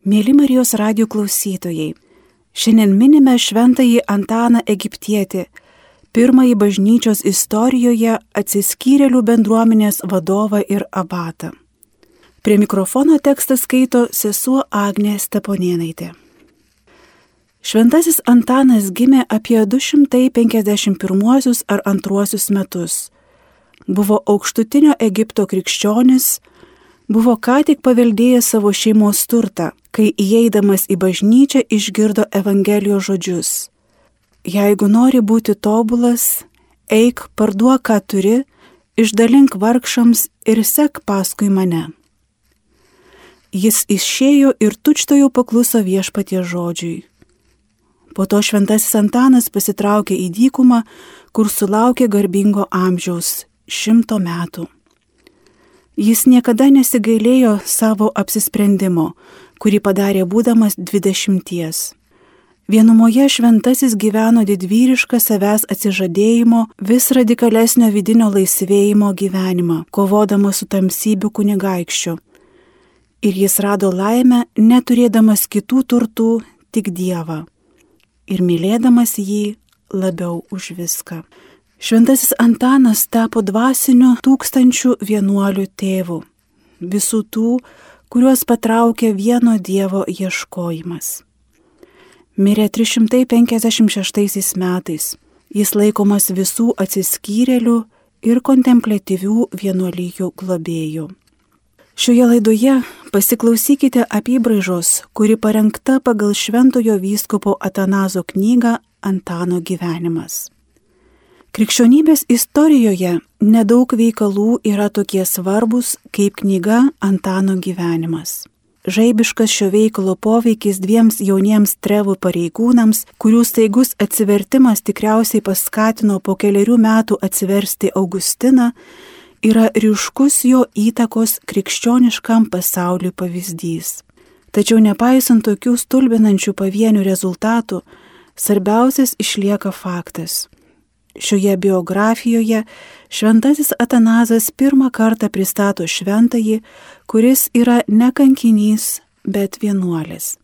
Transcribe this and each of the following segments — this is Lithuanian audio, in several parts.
Mėly Marijos radio klausytojai, šiandien minime šventąjį Antaną Egiptietį, pirmąjį bažnyčios istorijoje atsiskyrėlių bendruomenės vadovą ir abatą. Prie mikrofono tekstą skaito sesuo Agnė Steponėnaitė. Šventasis Antanas gimė apie 251 ar 2 metus. Buvo aukštutinio Egipto krikščionis, buvo ką tik paveldėjęs savo šeimos turtą, kai įeidamas į bažnyčią išgirdo Evangelijos žodžius. Jeigu nori būti tobulas, eik, parduok, ką turi, išdalink vargšams ir sek paskui mane. Jis išėjo ir tučtojo pakluso viešpatie žodžiui. Po to šventasis Antanas pasitraukė į dykumą, kur sulaukė garbingo amžiaus - šimto metų. Jis niekada nesigailėjo savo apsisprendimo, kurį padarė būdamas dvidešimties. Vienumoje šventasis gyveno didvyrišką savęs atsižadėjimo, vis radikalesnio vidinio laisvėjimo gyvenimą, kovodamas su tamsybių kunigaikščiu. Ir jis rado laimę, neturėdamas kitų turtų, tik Dievą ir mylėdamas jį labiau už viską. Šventasis Antanas tapo dvasiniu tūkstančių vienuolių tėvu, visų tų, kuriuos patraukė vieno Dievo ieškojimas. Mirė 356 metais, jis laikomas visų atsiskyrėlių ir kontemplatyvių vienuolyjų globėjų. Šioje laidoje pasiklausykite apybraižos, kuri parengta pagal Šventojo vyskupo Atanazo knygą Antano gyvenimas. Krikščionybės istorijoje nedaug veikalų yra tokie svarbus kaip knyga Antano gyvenimas. Žaibiškas šio veikalo poveikis dviems jauniems trevų pareigūnams, kurių staigus atsivertimas tikriausiai paskatino po keliarių metų atsiversti Augustiną, yra ryškus jo įtakos krikščioniškam pasauliui pavyzdys. Tačiau nepaisant tokių stulbinančių pavienių rezultatų, svarbiausias išlieka faktas. Šioje biografijoje šventasis Atanazas pirmą kartą pristato šventąjį, kuris yra ne kankinys, bet vienuolis.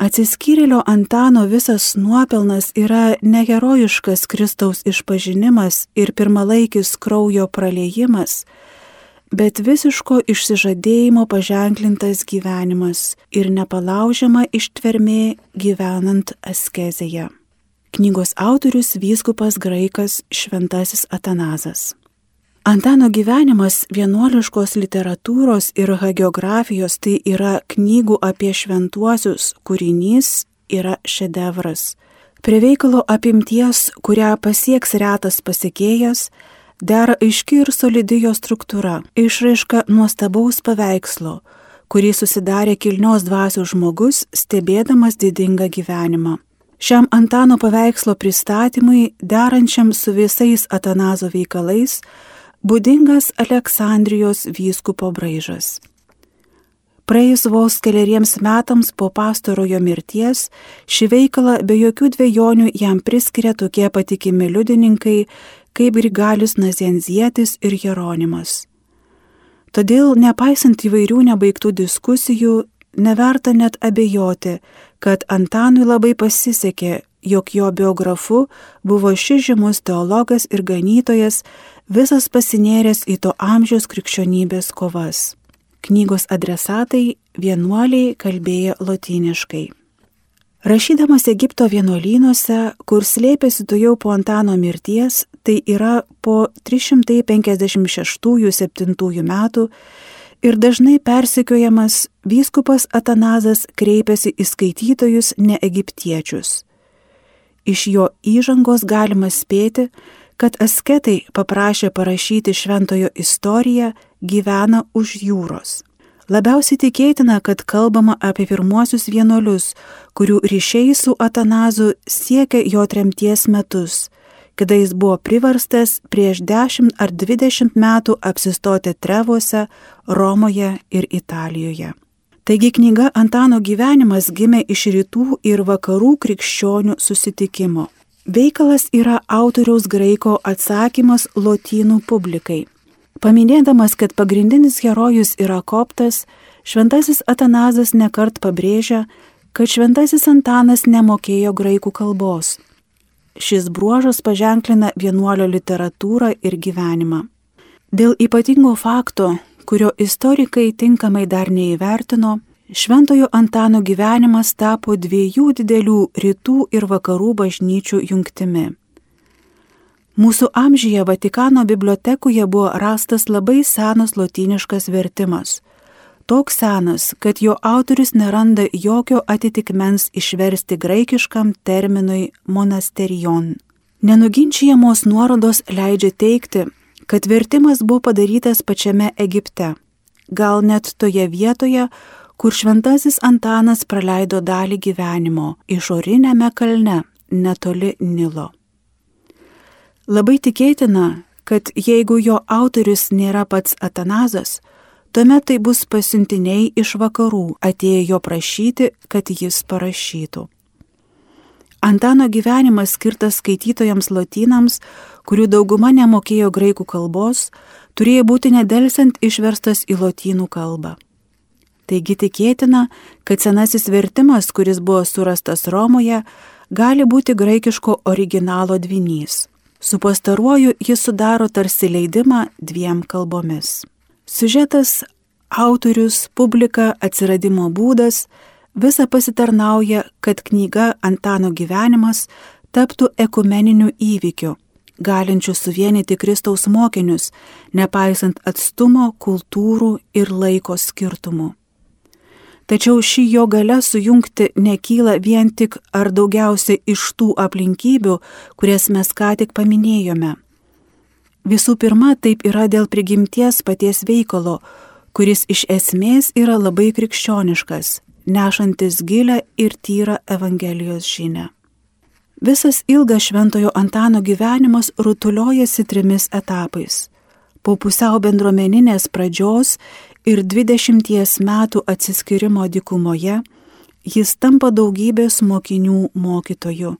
Atsiskyrėlio Antano visas nuopelnas yra neherojiškas Kristaus išpažinimas ir pirmalaikis kraujo praleidimas, bet visiško išsižadėjimo paženklintas gyvenimas ir nepalaužiama ištvermė gyvenant askezėje. Knygos autorius vyskupas graikas Šventasis Atanazas. Antano gyvenimas vienuoliškos literatūros ir hagiografijos tai yra knygų apie šventuosius kūrinys, yra šedevras. Prie veikalo apimties, kurią pasieks retas pasiekėjas, dera aiški ir solidijo struktūra, išraiška nuostabaus paveikslo, kurį susidarė kilnios dvasios žmogus, stebėdamas didingą gyvenimą. Šiam Antano paveikslo pristatymui, derančiam su visais Atanazo veikalais, būdingas Aleksandrijos vyskupo braižas. Praėjus vos keliariems metams po pastarojo mirties, šį veikalą be jokių dviejonių jam priskiria tokie patikimi liudininkai kaip Grigalis Nazenzietis ir Jeronimas. Todėl, nepaisant įvairių nebaigtų diskusijų, neverta net abejoti, kad Antanui labai pasisekė, jog jo biografu buvo šis žymus teologas ir ganytojas, visas pasinėręs į to amžiaus krikščionybės kovas. Knygos adresatai vienuoliai kalbėjo lotyniškai. Rašydamas Egipto vienuolynuose, kur slėpėsi tu jau po Antano mirties, tai yra po 356-7 metų, ir dažnai persikiojamas vyskupas Atanazas kreipėsi į skaitytojus ne egiptiečius. Iš jo įžangos galima spėti, kad asketai paprašė parašyti šventojo istoriją gyvena už jūros. Labiausiai tikėtina, kad kalbama apie pirmuosius vienuolius, kurių ryšiai su Atanazu siekia jo tremties metus, kada jis buvo priverstas prieš 10 ar 20 metų apsistoti Trevuose, Romoje ir Italijoje. Taigi knyga Antano gyvenimas gimė iš rytų ir vakarų krikščionių susitikimo. Veikalas yra autoriaus graiko atsakymas lotynų publikai. Paminėdamas, kad pagrindinis herojus yra koptas, Šventasis Atanazas nekart pabrėžia, kad šventasis Antanas nemokėjo graikų kalbos. Šis bruožas paženklina vienuolio literatūrą ir gyvenimą. Dėl ypatingo fakto, kurio istorikai tinkamai dar neįvertino, Šventojo Antano gyvenimas tapo dviejų didelių rytų ir vakarų bažnyčių jungtimi. Mūsų amžyje Vatikano bibliotekoje buvo rastas labai senas lotyniškas vertimas toks senas, kad jo autorius neranda jokio atitikmens išversti graikiškam terminui monasterion. Nenuginčiamos nuorodos leidžia teikti, kad vertimas buvo padarytas pačiame Egipte, gal net toje vietoje, kur šventasis Antanas praleido dalį gyvenimo išorinėme kalne netoli Nilo. Labai tikėtina, kad jeigu jo autorius nėra pats Atanazas, Tuomet tai bus pasiuntiniai iš vakarų atėję jo prašyti, kad jis parašytų. Antano gyvenimas skirtas skaitytojams lotynams, kurių dauguma nemokėjo graikų kalbos, turėjo būti nedelsiant išverstas į lotynų kalbą. Taigi tikėtina, kad senasis vertimas, kuris buvo surastas Romoje, gali būti graikiško originalo dvinys. Su pastaruoju jis sudaro tarsi leidimą dviem kalbomis. Siužetas, autorius, publika, atsiradimo būdas - visa pasitarnauja, kad knyga Antano gyvenimas taptų ekumeniniu įvykiu, galinčiu suvienyti Kristaus mokinius, nepaisant atstumo, kultūrų ir laiko skirtumų. Tačiau ši jo gale sujungti nekyla vien tik ar daugiausiai iš tų aplinkybių, kurias mes ką tik paminėjome Visų pirma, taip yra dėl prigimties paties veikalo, kuris iš esmės yra labai krikščioniškas, nešantis gilę ir tyrą Evangelijos žinę. Visas ilgas Šventojo Antano gyvenimas rutuliojasi trimis etapais. Po pusiau bendruomeninės pradžios ir dvidešimties metų atsiskirimo dikumoje jis tampa daugybės mokinių mokytoju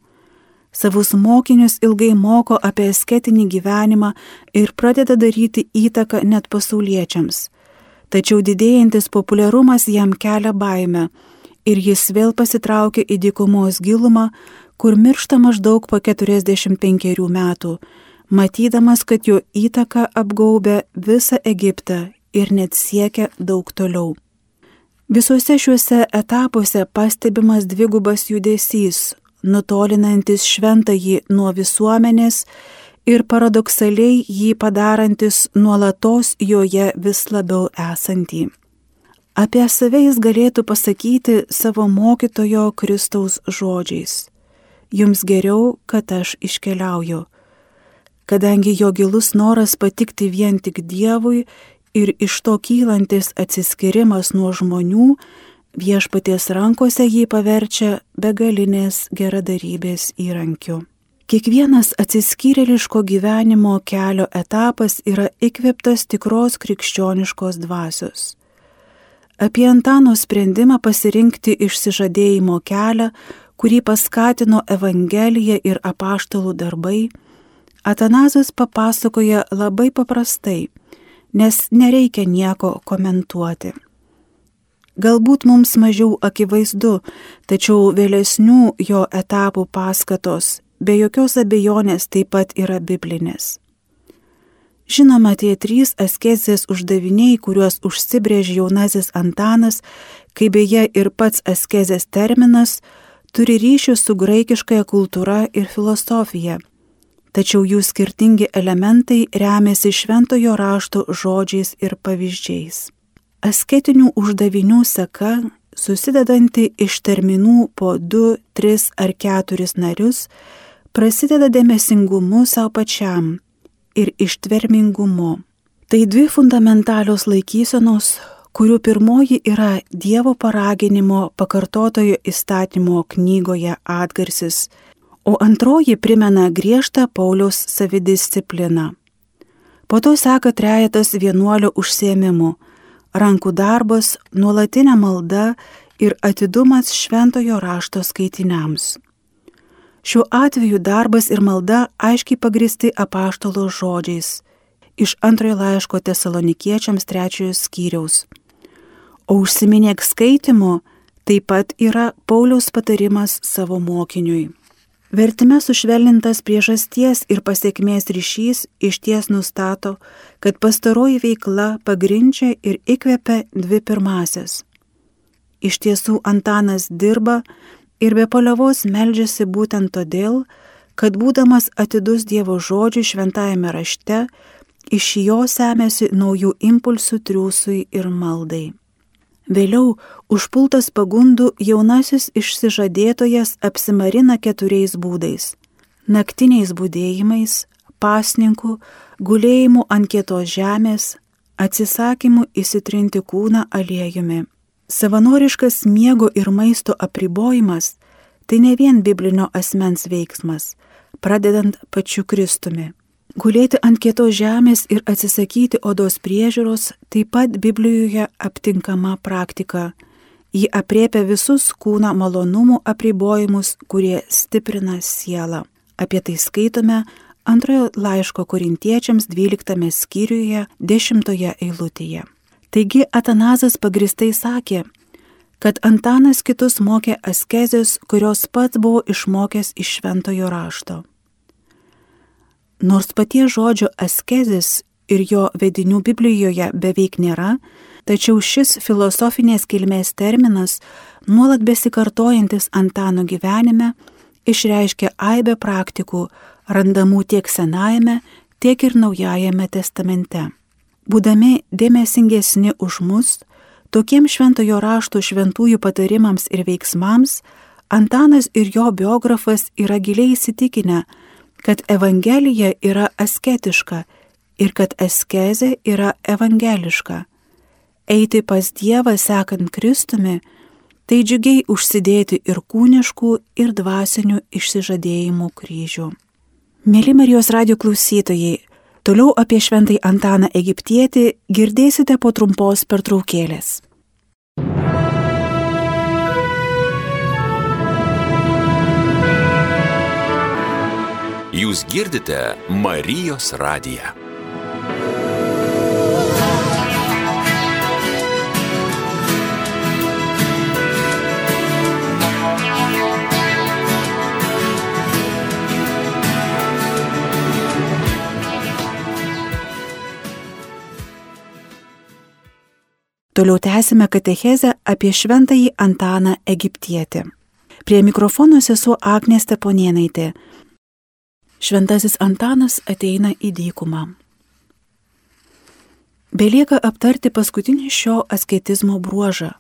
Savus mokinius ilgai moko apie asketinį gyvenimą ir pradeda daryti įtaką net pasauliečiams. Tačiau didėjantis populiarumas jam kelia baimę ir jis vėl pasitraukia į dykumos gilumą, kur miršta maždaug po 45 metų, matydamas, kad jo įtaka apgaubė visą Egiptą ir net siekia daug toliau. Visuose šiuose etapuose pastebimas dvigubas judesys nutolinantis šventąjį nuo visuomenės ir paradoksaliai jį padarantis nuolatos joje vis labiau esantį. Apie save jis galėtų pasakyti savo mokytojo Kristaus žodžiais. Jums geriau, kad aš iškeliauju. Kadangi jo gilus noras patikti vien tik Dievui ir iš to kylantis atsiskirimas nuo žmonių, viešpaties rankose jį paverčia begalinės geradarybės įrankiu. Kiekvienas atsiskyrėliško gyvenimo kelio etapas yra įkveptas tikros krikščioniškos dvasios. Apie Antano sprendimą pasirinkti išsižadėjimo kelią, kurį paskatino Evangelija ir apaštalų darbai, Atanazas papasakoja labai paprastai, nes nereikia nieko komentuoti. Galbūt mums mažiau akivaizdu, tačiau vėlesnių jo etapų paskatos be jokios abejonės taip pat yra biblinės. Žinoma, tie trys askezės uždaviniai, kuriuos užsibrėžė jaunasis Antanas, kaip beje ir pats askezės terminas, turi ryšių su graikiškąja kultūra ir filosofija. Tačiau jų skirtingi elementai remiasi šventojo rašto žodžiais ir pavyzdžiais. Asketinių uždavinių seka, susidedanti iš terminų po 2, 3 ar 4 narius, prasideda dėmesingumu savo pačiam ir ištvermingumu. Tai dvi fundamentalios laikysenos, kurių pirmoji yra Dievo paraginimo pakartotojo įstatymo knygoje atgarsis, o antroji primena griežtą Pauliaus savidiscipliną. Po to seka trejetas vienuolio užsiemimų rankų darbas, nuolatinė malda ir atidumas šventojo rašto skaitiniams. Šiuo atveju darbas ir malda aiškiai pagristi apaštalo žodžiais iš antrojo laiško tesalonikiečiams trečiojo skyriaus. O užsiminėk skaitimu taip pat yra Pauliaus patarimas savo mokiniui. Vertime sušvelnintas priežasties ir pasiekmės ryšys iš ties nustato, kad pastaroji veikla pagrindžia ir įkvepia dvi pirmasias. Iš tiesų Antanas dirba ir be paliovos meldžiasi būtent todėl, kad būdamas atidus Dievo žodžiui šventajame rašte, iš jo semėsi naujų impulsų triūsui ir maldai. Vėliau, užpultas pagundų, jaunasis išsižadėtojas apsimarina keturiais būdais - naktiniais būdėjimais, pasninkų, gulėjimu ant kietos žemės, atsisakymu įsitrinti kūną aliejumi. Savanoriškas miego ir maisto apribojimas - tai ne vien biblinio asmens veiksmas, pradedant pačiu Kristumi. Gulėti ant kietos žemės ir atsisakyti odos priežiūros taip pat Biblijoje aptinkama praktika. Ji apriepia visus kūno malonumų apribojimus, kurie stiprina sielą. Apie tai skaitome antrojo laiško korintiečiams 12 skyriuje 10 eilutėje. Taigi Atanazas pagristai sakė, kad Antanas kitus mokė askezės, kurios pats buvo išmokęs iš šventojo rašto. Nors paties žodžio askezis ir jo vedinių Biblijoje beveik nėra, tačiau šis filosofinės kilmės terminas, nuolat besikartojantis Antano gyvenime, išreiškia aibę praktikų, randamų tiek Senajame, tiek ir Naujajame testamente. Būdami dėmesingesni už mus, tokiems šventojo rašto šventųjų patarimams ir veiksmams, Antanas ir jo biografas yra giliai įsitikinę, kad Evangelija yra asketiška ir kad askezė yra evangeliška. Eiti pas Dievą sekant Kristumi, tai džiugiai užsidėti ir kūniškų, ir dvasinių išsižadėjimų kryžių. Mėly Marijos radio klausytojai, toliau apie šventai Antaną Egiptietį girdėsite po trumpos pertraukėlės. Jūs girdite Marijos radiją. Toliau tęsime katechezę apie šventąjį Antaną Egiptietį. Prie mikrofono sesuo Agnės Teponienai. Šventasis Antanas ateina į dykumą. Belieka aptarti paskutinį šio asketizmo bruožą,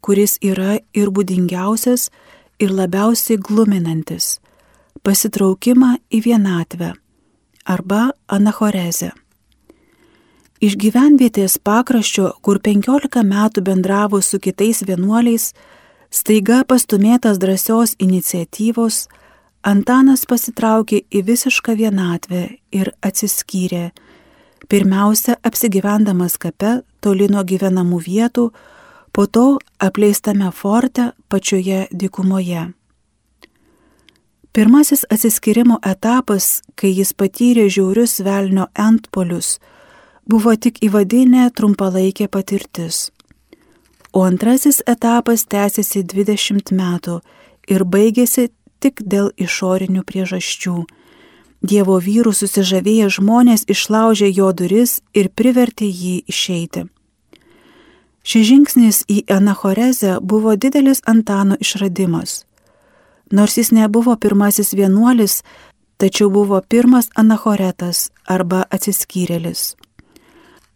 kuris yra ir būdingiausias, ir labiausiai gluminantis - pasitraukimą į vienatvę arba anachorezę. Iš gyvenvietės pakraščio, kur 15 metų bendravo su kitais vienuoliais, staiga pastumėtas drąsios iniciatyvos, Antanas pasitraukė į visišką vienatvę ir atsiskyrė, pirmiausia apsigyvendamas kape toli nuo gyvenamų vietų, po to apleistame forte pačioje dykumoje. Pirmasis atsiskirimo etapas, kai jis patyrė žiaurius velnio antpolius, buvo tik įvadinė trumpalaikė patirtis. O antrasis etapas tęsiasi 20 metų ir baigėsi tik dėl išorinių priežasčių. Dievo vyrų susižavėję žmonės išlaužė jo duris ir privertė jį išeiti. Šis žingsnis į anachorezę buvo didelis Antano išradimas. Nors jis nebuvo pirmasis vienuolis, tačiau buvo pirmas anachoretas arba atsiskyrėlis.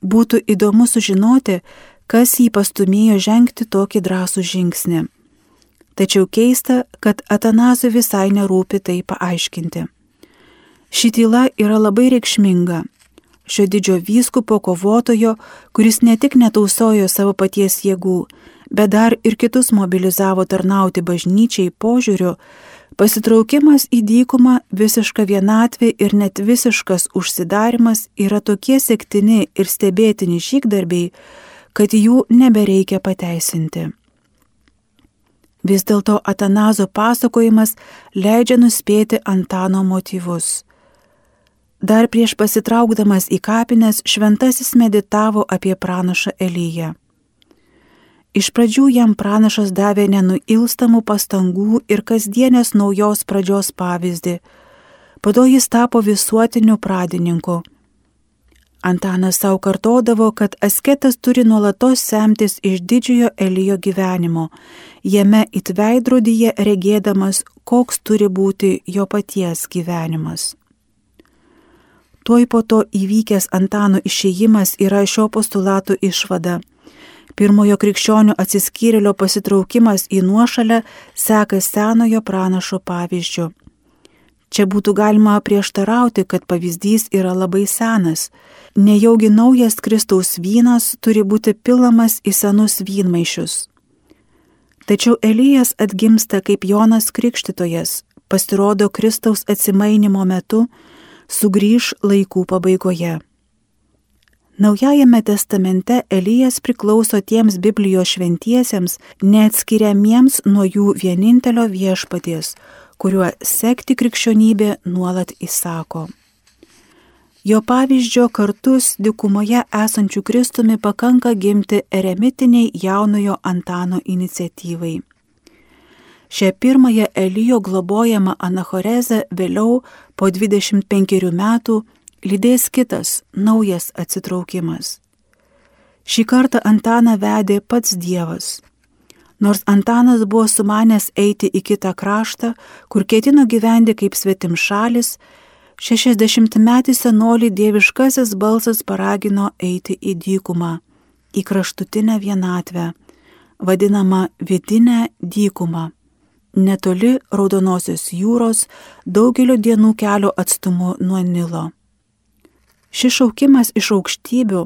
Būtų įdomu sužinoti, kas jį pastumėjo žengti tokį drąsų žingsnį. Tačiau keista, kad Atanazui visai nerūpi tai paaiškinti. Ši tyla yra labai reikšminga. Šio didžio vyskupo kovotojo, kuris ne tik netausojo savo paties jėgų, bet dar ir kitus mobilizavo tarnauti bažnyčiai požiūriu, pasitraukimas į dykumą, visiška vienatvė ir net visiškas užsidarimas yra tokie sektini ir stebėtini žygdarbiai, kad jų nebereikia pateisinti. Vis dėlto Atanazo pasakojimas leidžia nuspėti Antano motyvus. Dar prieš pasitraukdamas į kapines šventasis meditavo apie pranašą Elyją. Iš pradžių jam pranašas davė nenuilstamų pastangų ir kasdienės naujos pradžios pavyzdį. Po to jis tapo visuotiniu pradininku. Antanas savo kartodavo, kad asketas turi nuolatos semtis iš didžiojo Elijo gyvenimo, jame įtveidrodyje regėdamas, koks turi būti jo paties gyvenimas. Tuoj po to įvykęs Antano išėjimas yra šio postulato išvada Pirmojo krikščionių atsiskyrėlio pasitraukimas į nuošalę seka senojo pranašo pavyzdžių. Čia būtų galima prieštarauti, kad pavyzdys yra labai senas. Nejaugi naujas Kristaus vynas turi būti pilamas į senus vynmaišius. Tačiau Elijas atgimsta kaip Jonas Krikštytojas, pasirodo Kristaus atsimainimo metu, sugrįž laikų pabaigoje. Naujajame testamente Elijas priklauso tiems Biblijos šventiesiems, neatskiriamiems nuo jų vienintelio viešpaties, kuriuo sekti krikščionybė nuolat įsako. Jo pavyzdžio kartus dikumoje esančių Kristumi pakanka gimti eremitiniai jaunojo Antano iniciatyvai. Šią pirmąją Elijo globojamą anachorezę vėliau po 25 metų lydės kitas, naujas atsitraukimas. Šį kartą Antaną vedė pats Dievas. Nors Antanas buvo sumanęs eiti į kitą kraštą, kur ketino gyventi kaip svetim šalis, 60 metį senolį dieviškasis balsas paragino eiti į dykumą, į kraštutinę vienatvę, vadinamą vidinę dykumą, netoli Raudonosios jūros daugelio dienų kelio atstumu nuo Nilo. Šis šaukimas iš aukštybių,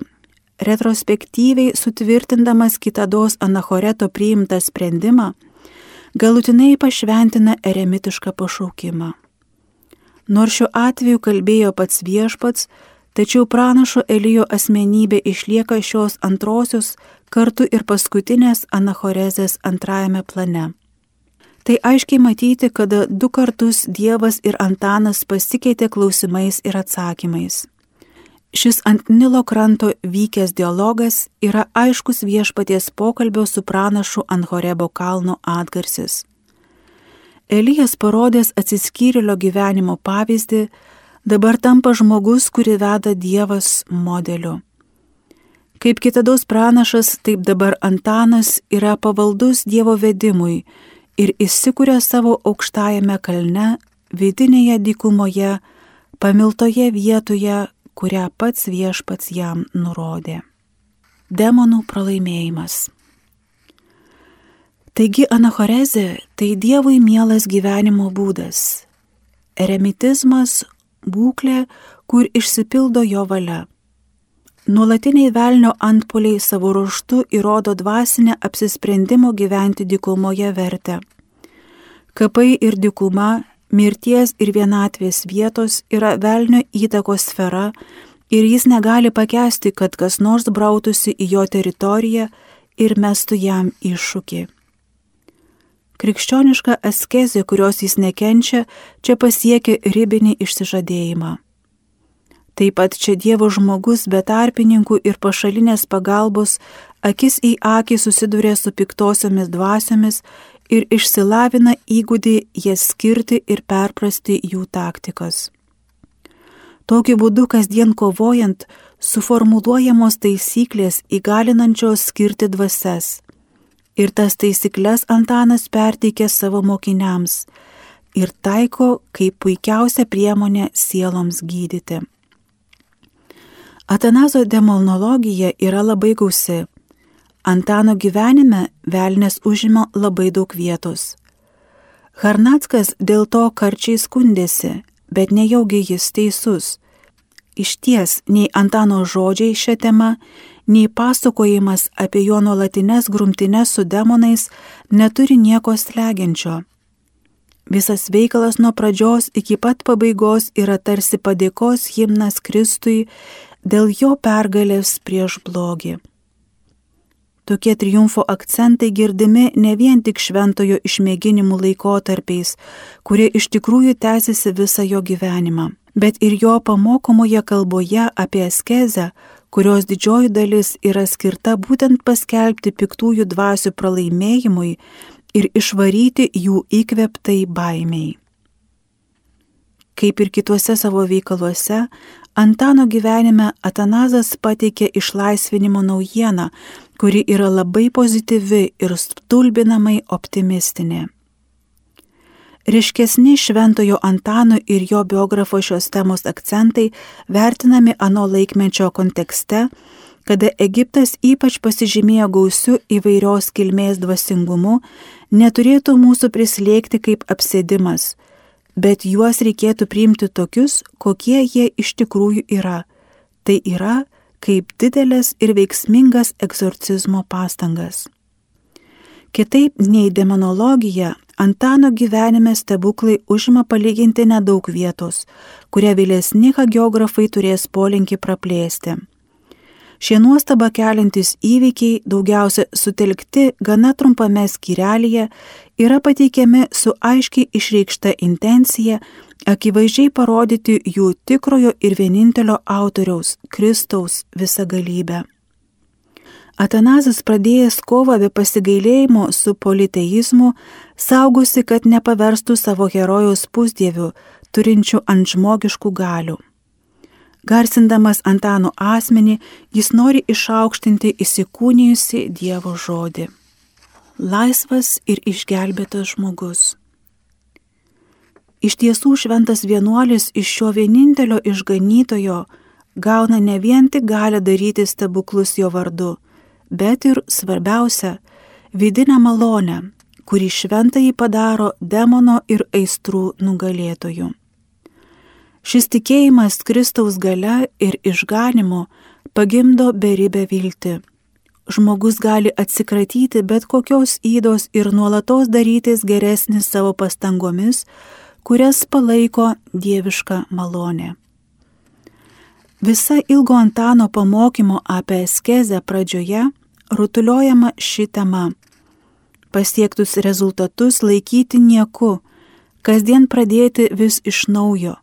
retrospektyviai sutvirtindamas kitados anachoreto priimtą sprendimą, galutinai pašventina eremitišką pašaukimą. Nors šiuo atveju kalbėjo pats viešpats, tačiau pranašo Elijo asmenybė išlieka šios antrosios kartu ir paskutinės anachorezės antrajame plane. Tai aiškiai matyti, kad du kartus Dievas ir Antanas pasikeitė klausimais ir atsakymais. Šis ant Nilo kranto vykęs dialogas yra aiškus viešpaties pokalbio su pranašu ant Horebo kalno atgarsis. Elijas parodęs atsiskyrėlio gyvenimo pavyzdį, dabar tampa žmogus, kurį veda Dievas modeliu. Kaip kitados pranašas, taip dabar Antanas yra pavaldus Dievo vedimui ir įsikūrė savo aukštajame kalne, vidinėje dykumoje, pamiltoje vietoje, kurią pats viešpats jam nurodė. Demonų pralaimėjimas. Taigi anachorezė tai Dievui mielas gyvenimo būdas. Eremitizmas - būklė, kur išsipildo jo valia. Nuolatiniai velnio antpoliai savo ruoštų įrodo dvasinę apsisprendimo gyventi dykumoje vertę. Kapai ir dykuma mirties ir vienatvės vietos yra velnio įtakos sfera ir jis negali pakesti, kad kas nors brautųsi į jo teritoriją ir mestų jam iššūkį. Krikščioniška askezė, kurios jis nekenčia, čia pasiekia ribinį išsižadėjimą. Taip pat čia Dievo žmogus be tarpininkų ir pašalinės pagalbos akis į akį susiduria su piktosiomis dvasiomis ir išsilavina įgūdį jas skirti ir perprasti jų taktikas. Tokiu būdu kasdien kovojant suformuluojamos taisyklės įgalinančios skirti dvasias. Ir tas taisyklės Antanas perteikė savo mokiniams ir taiko kaip puikiausia priemonė sieloms gydyti. Atanazo demonologija yra labai gausi Antano gyvenime velnės užima labai daug vietos. Harnackas dėl to karčiai skundėsi, bet nejaugi jis teisus. Iš ties, nei Antano žodžiai šią temą, nei pasakojimas apie jo nuolatinės grumtines su demonais neturi nieko slegiančio. Visas veikalas nuo pradžios iki pat pabaigos yra tarsi padėkos himnas Kristui dėl jo pergalės prieš blogį. Tokie triumfo akcentai girdimi ne vien tik šventojo išmėginimų laikotarpiais, kurie iš tikrųjų tęsiasi visą jo gyvenimą, bet ir jo pamokomoje kalboje apie askezę, kurios didžioji dalis yra skirta būtent paskelbti piktųjų dvasių pralaimėjimui ir išvaryti jų įkveptai baimiai. Kaip ir kituose savo veikaluose, Antano gyvenime Atanazas pateikė išlaisvinimo naujieną, kuri yra labai pozityvi ir stulbinamai optimistinė. Riškesni Šventojo Antano ir jo biografo šios temos akcentai vertinami ano laikmečio kontekste, kada Egiptas ypač pasižymėjo gausiu įvairios kilmės dvasingumu, neturėtų mūsų prislėgti kaip apsėdimas, bet juos reikėtų priimti tokius, kokie jie iš tikrųjų yra. Tai yra kaip didelės ir veiksmingas egzorcizmo pastangas. Kitaip nei demonologija, Antano gyvenime stebuklai užima palyginti nedaug vietos, kurią vėlesni hagiografai turės polinkį praplėsti. Šie nuostaba keliantis įvykiai, daugiausia sutelkti gana trumpame skyrelėje, yra pateikiami su aiškiai išreikšta intencija akivaizdžiai parodyti jų tikrojo ir vienintelio autoriaus - Kristaus visagalybę. Atanazas pradėjęs kovą be pasigailėjimo su politeizmu, saugosi, kad nepaverstų savo herojaus pusdievių, turinčių ant žmogiškų galių. Garsindamas Antano asmenį, jis nori išaukštinti įsikūnijusi Dievo žodį. Laisvas ir išgelbėtas žmogus. Iš tiesų šventas vienuolis iš šio vienintelio išganytojo gauna ne vien tik galę daryti stebuklus jo vardu, bet ir svarbiausia - vidinę malonę, kuri šventąjį padaro demono ir aistrų nugalėtoju. Šis tikėjimas Kristaus gale ir išganimu pagimdo beribę viltį. Žmogus gali atsikratyti bet kokios įdos ir nuolatos darytis geresnis savo pastangomis, kurias palaiko dieviška malonė. Visa ilgo Antano pamokymo apie eskezę pradžioje rutuliojama ši tema. Pasiektus rezultatus laikyti nieku, kasdien pradėti vis iš naujo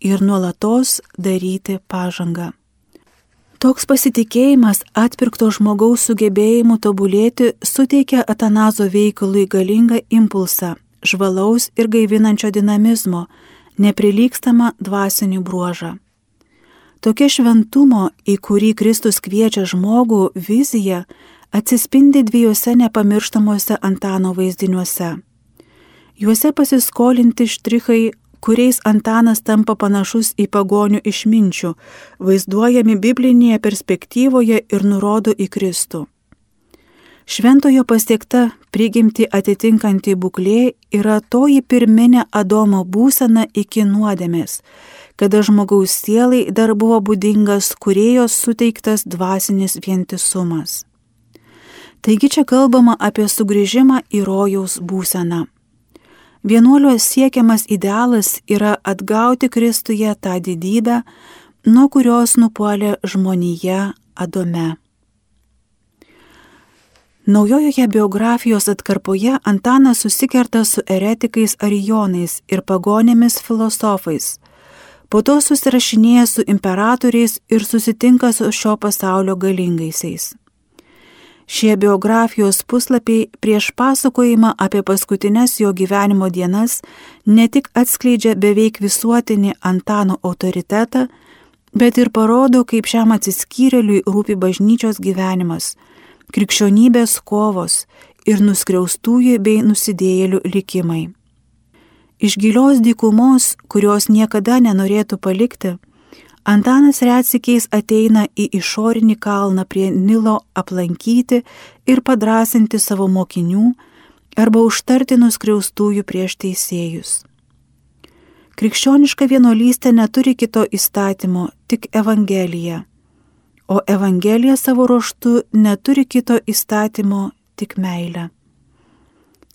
ir nuolatos daryti pažangą. Toks pasitikėjimas atpirkto žmogaus sugebėjimu tobulėti suteikia Atanazo veikalui galingą impulsą, žvalaus ir gaivinančio dinamizmo, neprilykstamą dvasinį bruožą. Tokia šventumo, į kurį Kristus kviečia žmogų, vizija atsispindi dviejose nepamirštamuose Antano vaizdiniuose. Juose pasiskolinti štrichai, kuriais Antanas tampa panašus į pagonių išminčių, vaizduojami biblinėje perspektyvoje ir nurodo į Kristų. Šventojo pasiekta prigimti atitinkanti būklė yra toji pirminė Adomo būsena iki nuodėmės, kada žmogaus sielai dar buvo būdingas kuriejos suteiktas dvasinis vientisumas. Taigi čia kalbama apie sugrįžimą į rojaus būseną. Vienuolio siekiamas idealas yra atgauti Kristuje tą didybę, nuo kurios nupuolė žmonija Adome. Naujojoje biografijos atkarpoje Antanas susikerta su eretikais arijonais ir pagonėmis filosofais. Po to susirašinėja su imperatoriais ir susitinka su šio pasaulio galingaisiais. Šie biografijos puslapiai prieš pasakojimą apie paskutinės jo gyvenimo dienas ne tik atskleidžia beveik visuotinį Antano autoritetą, bet ir parodo, kaip šiam atsiskyrėliui rūpi bažnyčios gyvenimas, krikščionybės kovos ir nuskriaustųjų bei nusidėjėlių likimai. Iš gilios dykumos, kurios niekada nenorėtų palikti, Antanas retsikiais ateina į išorinį kalną prie Nilo aplankyti ir padrasinti savo mokinių arba užtarti nuskriaustųjų prieš teisėjus. Krikščioniška vienuolystė neturi kito įstatymo, tik Evangelija, o Evangelija savo ruoštų neturi kito įstatymo, tik meilę.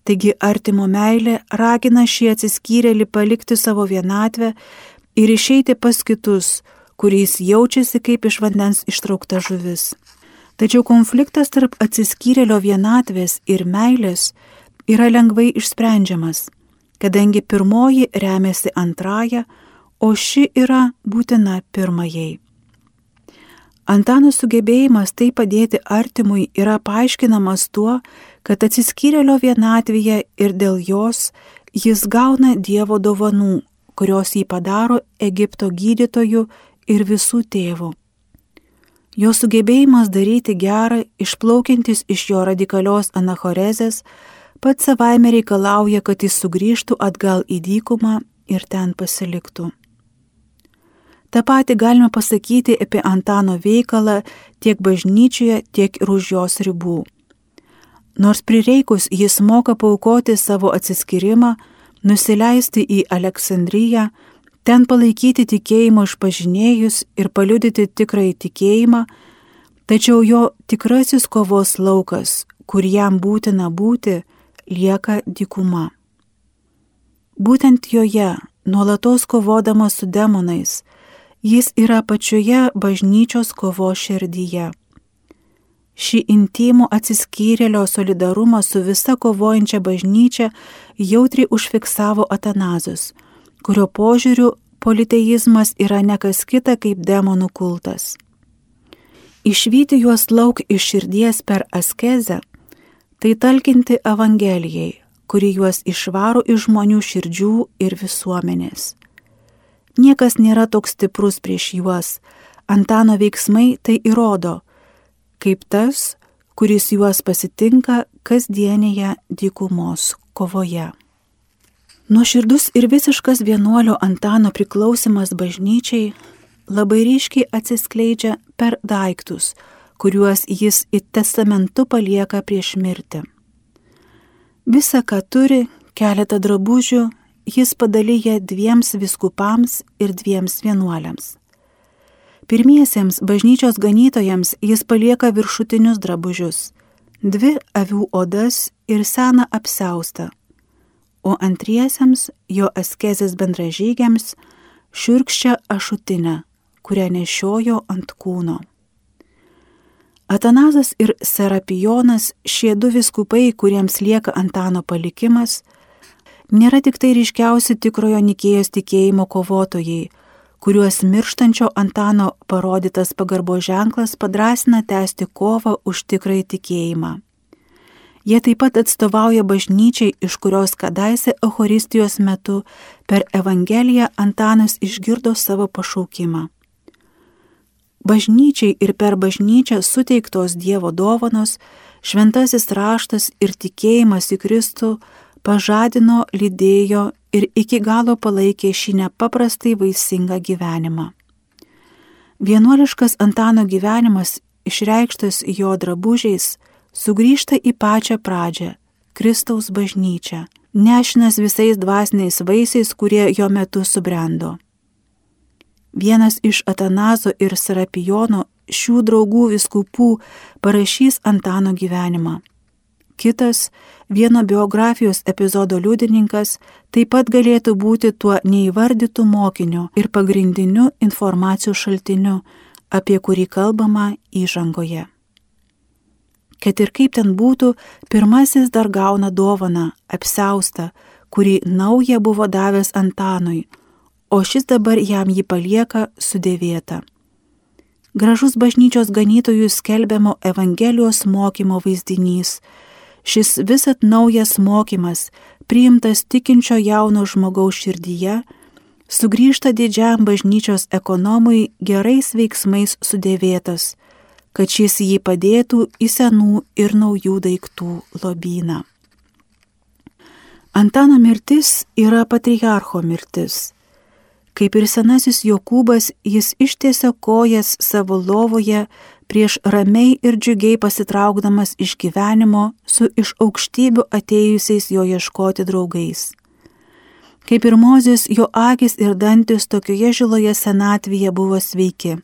Taigi artimo meilė ragina šį atsiskyrėlį palikti savo vienatvę ir išeiti pas kitus, kuriais jaučiasi kaip iš vandens ištraukta žuvis. Tačiau konfliktas tarp atsiskyrėlio vienatvės ir meilės yra lengvai išsprendžiamas, kadangi pirmoji remiasi antrąją, o ši yra būtina pirmajai. Antano sugebėjimas tai padėti artimui yra paaiškinamas tuo, kad atsiskyrėlio vienatvėje ir dėl jos jis gauna Dievo dovanų, kurios jį padaro Egipto gydytoju ir visų tėvų. Jo sugebėjimas daryti gerą, išplaukiantis iš jo radikalios anachorezės, pats savaime reikalauja, kad jis sugrįžtų atgal į dykumą ir ten pasiliktų. Ta pati galime pasakyti apie Antano veikalą tiek bažnyčioje, tiek ir už jos ribų. Nors prireikus jis moka paukoti savo atsiskyrimą, nusileisti į Aleksandriją, ten palaikyti tikėjimo išpažinėjus ir paliudyti tikrąjį tikėjimą, tačiau jo tikrasis kovos laukas, kur jam būtina būti, lieka dykuma. Būtent joje, nuolatos kovodamas su demonais, jis yra pačioje bažnyčios kovo širdyje. Šį intimų atsiskyrėlio solidarumą su visa kovojančia bažnyčia jautriai užfiksavo Atanazus, kurio požiūriu politeizmas yra nekas kita kaip demonų kultas. Išvyti juos lauk iš širdies per askezę - tai talkinti Evangelijai, kuri juos išvaro iš žmonių širdžių ir visuomenės. Niekas nėra toks stiprus prieš juos, Antano veiksmai tai įrodo, kaip tas, kuris juos pasitinka kasdienėje dykumos kovoje. Nuoširdus ir visiškas vienuolio Antano priklausimas bažnyčiai labai ryškiai atsiskleidžia per daiktus, kuriuos jis į testamentu palieka prieš mirtį. Visa, ką turi, keletą drabužių, jis padalyja dviems viskupams ir dviems vienuoliams. Pirmiesiems bažnyčios ganytojams jis palieka viršutinius drabužius - dvi avių odas ir seną apseustą, o antriesiems jo askezės bendražygiams šiurkščią ašutinę, kurią nešiojo ant kūno. Atanazas ir Serapijonas, šie du viskupai, kuriems lieka Antano palikimas, nėra tik tai ryškiausi tikrojo Nikėjos tikėjimo kovotojai, kuriuos mirštančio Antano parodytas pagarbo ženklas padrasina tęsti kovą už tikrąjį tikėjimą. Jie taip pat atstovauja bažnyčiai, iš kurios kadaise Euharistijos metu per Evangeliją Antanas išgirdo savo pašaukimą. Bažnyčiai ir per bažnyčią suteiktos Dievo dovanos, šventasis raštas ir tikėjimas į Kristų pažadino, lydėjo ir iki galo palaikė šį nepaprastai vaisingą gyvenimą. Vienuoliškas Antano gyvenimas, išreikštas jo drabužiais, sugrįžta į pačią pradžią - Kristaus bažnyčią, nešinas visais dvasiniais vaisiais, kurie jo metu subrendo. Vienas iš Atanazo ir Sarapijono šių draugų viskupų parašys Antano gyvenimą kitas vieno biografijos epizodo liudininkas taip pat galėtų būti tuo neįvardytų mokiniu ir pagrindiniu informacijos šaltiniu, apie kurį kalbama įžangoje. Kad ir kaip ten būtų, pirmasis dar gauna dovaną, apseustą, kurį naują buvo davęs Antanui, o šis dabar jam jį palieka sudėvėta. Gražus bažnyčios ganytojų skelbiamo Evangelijos mokymo vaizdinys Šis visat naujas mokymas, priimtas tikinčio jauno žmogaus širdyje, sugrįžta didžiam bažnyčios ekonomui gerais veiksmais sudėvėtas, kad šis jį padėtų į senų ir naujų daiktų lobyną. Antano mirtis yra patriarcho mirtis. Kaip ir senasis Jokūbas, jis ištiesia kojas savo lovoje prieš ramiai ir džiugiai pasitraukdamas iš gyvenimo su iš aukštybių atėjusiais jo ieškoti draugais. Kaip ir Mozės, jo akis ir dantis tokioje žiloje senatvėje buvo sveiki.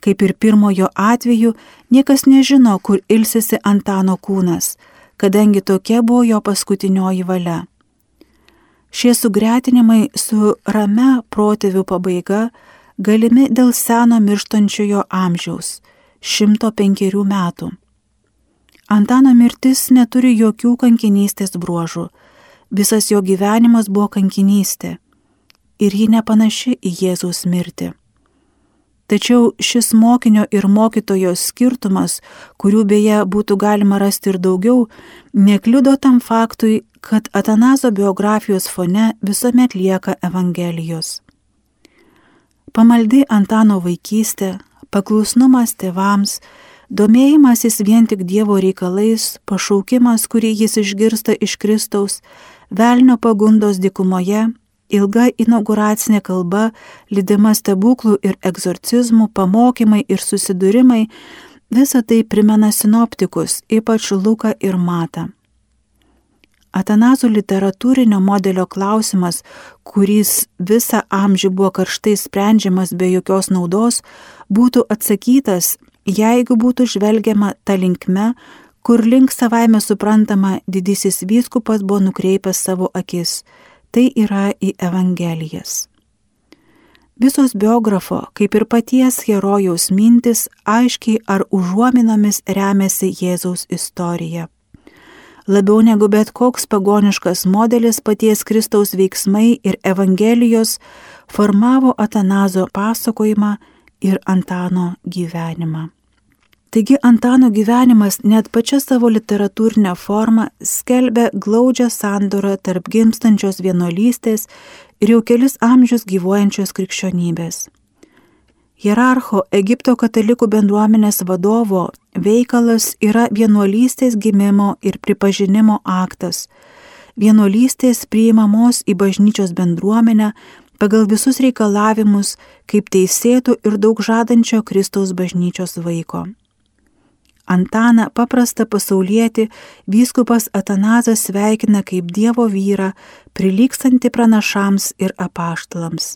Kaip ir pirmojo atveju, niekas nežino, kur ilsisi Antano kūnas, kadangi tokia buvo jo paskutinioji valia. Šie sugretinimai su rame protėvių pabaiga galimi dėl seno mirštančiojo amžiaus 105 metų. Antano mirtis neturi jokių kankinystės bruožų, visas jo gyvenimas buvo kankinystė ir ji nepanaši į Jėzaus mirtį. Tačiau šis mokinio ir mokytojo skirtumas, kurių beje būtų galima rasti ir daugiau, nekliudo tam faktui, kad Atanazo biografijos fone visuomet lieka Evangelijos. Pamaldi Antano vaikystė, paklusnumas tėvams, domėjimasis vien tik Dievo reikalais, pašaukimas, kurį jis išgirsta iš Kristaus, velnio pagundos dikumoje ilga inauguracinė kalba, lydima stebuklų ir egzorcizmų, pamokymai ir susidūrimai, visa tai primena sinoptikus, ypač Luką ir Matą. Atanazų literatūrinio modelio klausimas, kuris visą amžių buvo karštai sprendžiamas be jokios naudos, būtų atsakytas, jeigu būtų žvelgiama tą linkme, kur link savaime suprantama didysis vyskupas buvo nukreipęs savo akis tai yra į Evangelijas. Visos biografo, kaip ir paties herojaus mintis, aiškiai ar užuominomis remiasi Jėzaus istorija. Labiau negu bet koks pagoniškas modelis paties Kristaus veiksmai ir Evangelijos formavo Atanazo pasakojimą ir Antano gyvenimą. Taigi Antano gyvenimas net pačia savo literatūrinę formą skelbia glaudžią sandorą tarp gimstančios vienuolystės ir jau kelis amžius gyvuojančios krikščionybės. Hierarcho Egipto katalikų bendruomenės vadovo veikalas yra vienuolystės gimimo ir pripažinimo aktas, vienuolystės priimamos į bažnyčios bendruomenę pagal visus reikalavimus kaip teisėtų ir daug žadančio Kristaus bažnyčios vaiko. Antaną paprastą pasaulietį vyskupas Atanazas sveikina kaip Dievo vyrą, prilykstantį pranašams ir apaštalams.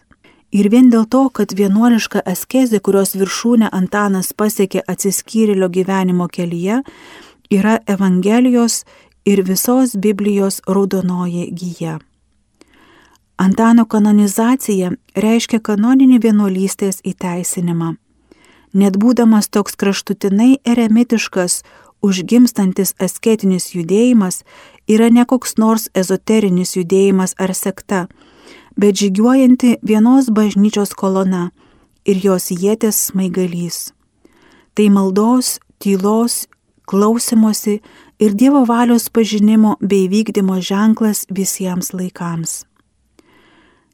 Ir vien dėl to, kad vienuoliška askezė, kurios viršūnę Antanas pasiekė atsiskyrėlio gyvenimo kelyje, yra Evangelijos ir visos Biblijos raudonoji gyja. Antano kanonizacija reiškia kanoninį vienuolystės įteisinimą net būdamas toks kraštutinai eremitiškas, užgimstantis asketinis judėjimas yra ne koks nors ezoterinis judėjimas ar sekta, bet žygiuojanti vienos bažnyčios kolona ir jos jėtės smaigalys. Tai maldos, tylos, klausimosi ir Dievo valios pažinimo bei vykdymo ženklas visiems laikams.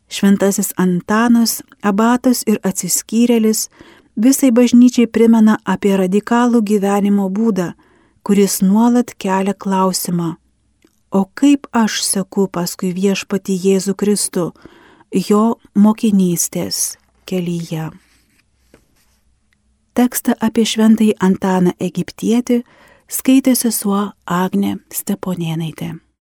Šventasis Antanas, abatas ir atsiskyrėlis visai bažnyčiai primena apie radikalų gyvenimo būdą, kuris nuolat kelia klausimą, o kaip aš seku paskui viešpati Jėzų Kristų, jo mokinystės kelyje. Tekstą apie šventąjį Antaną Egiptietį skaitė sesuo Agne Steponėnaitė.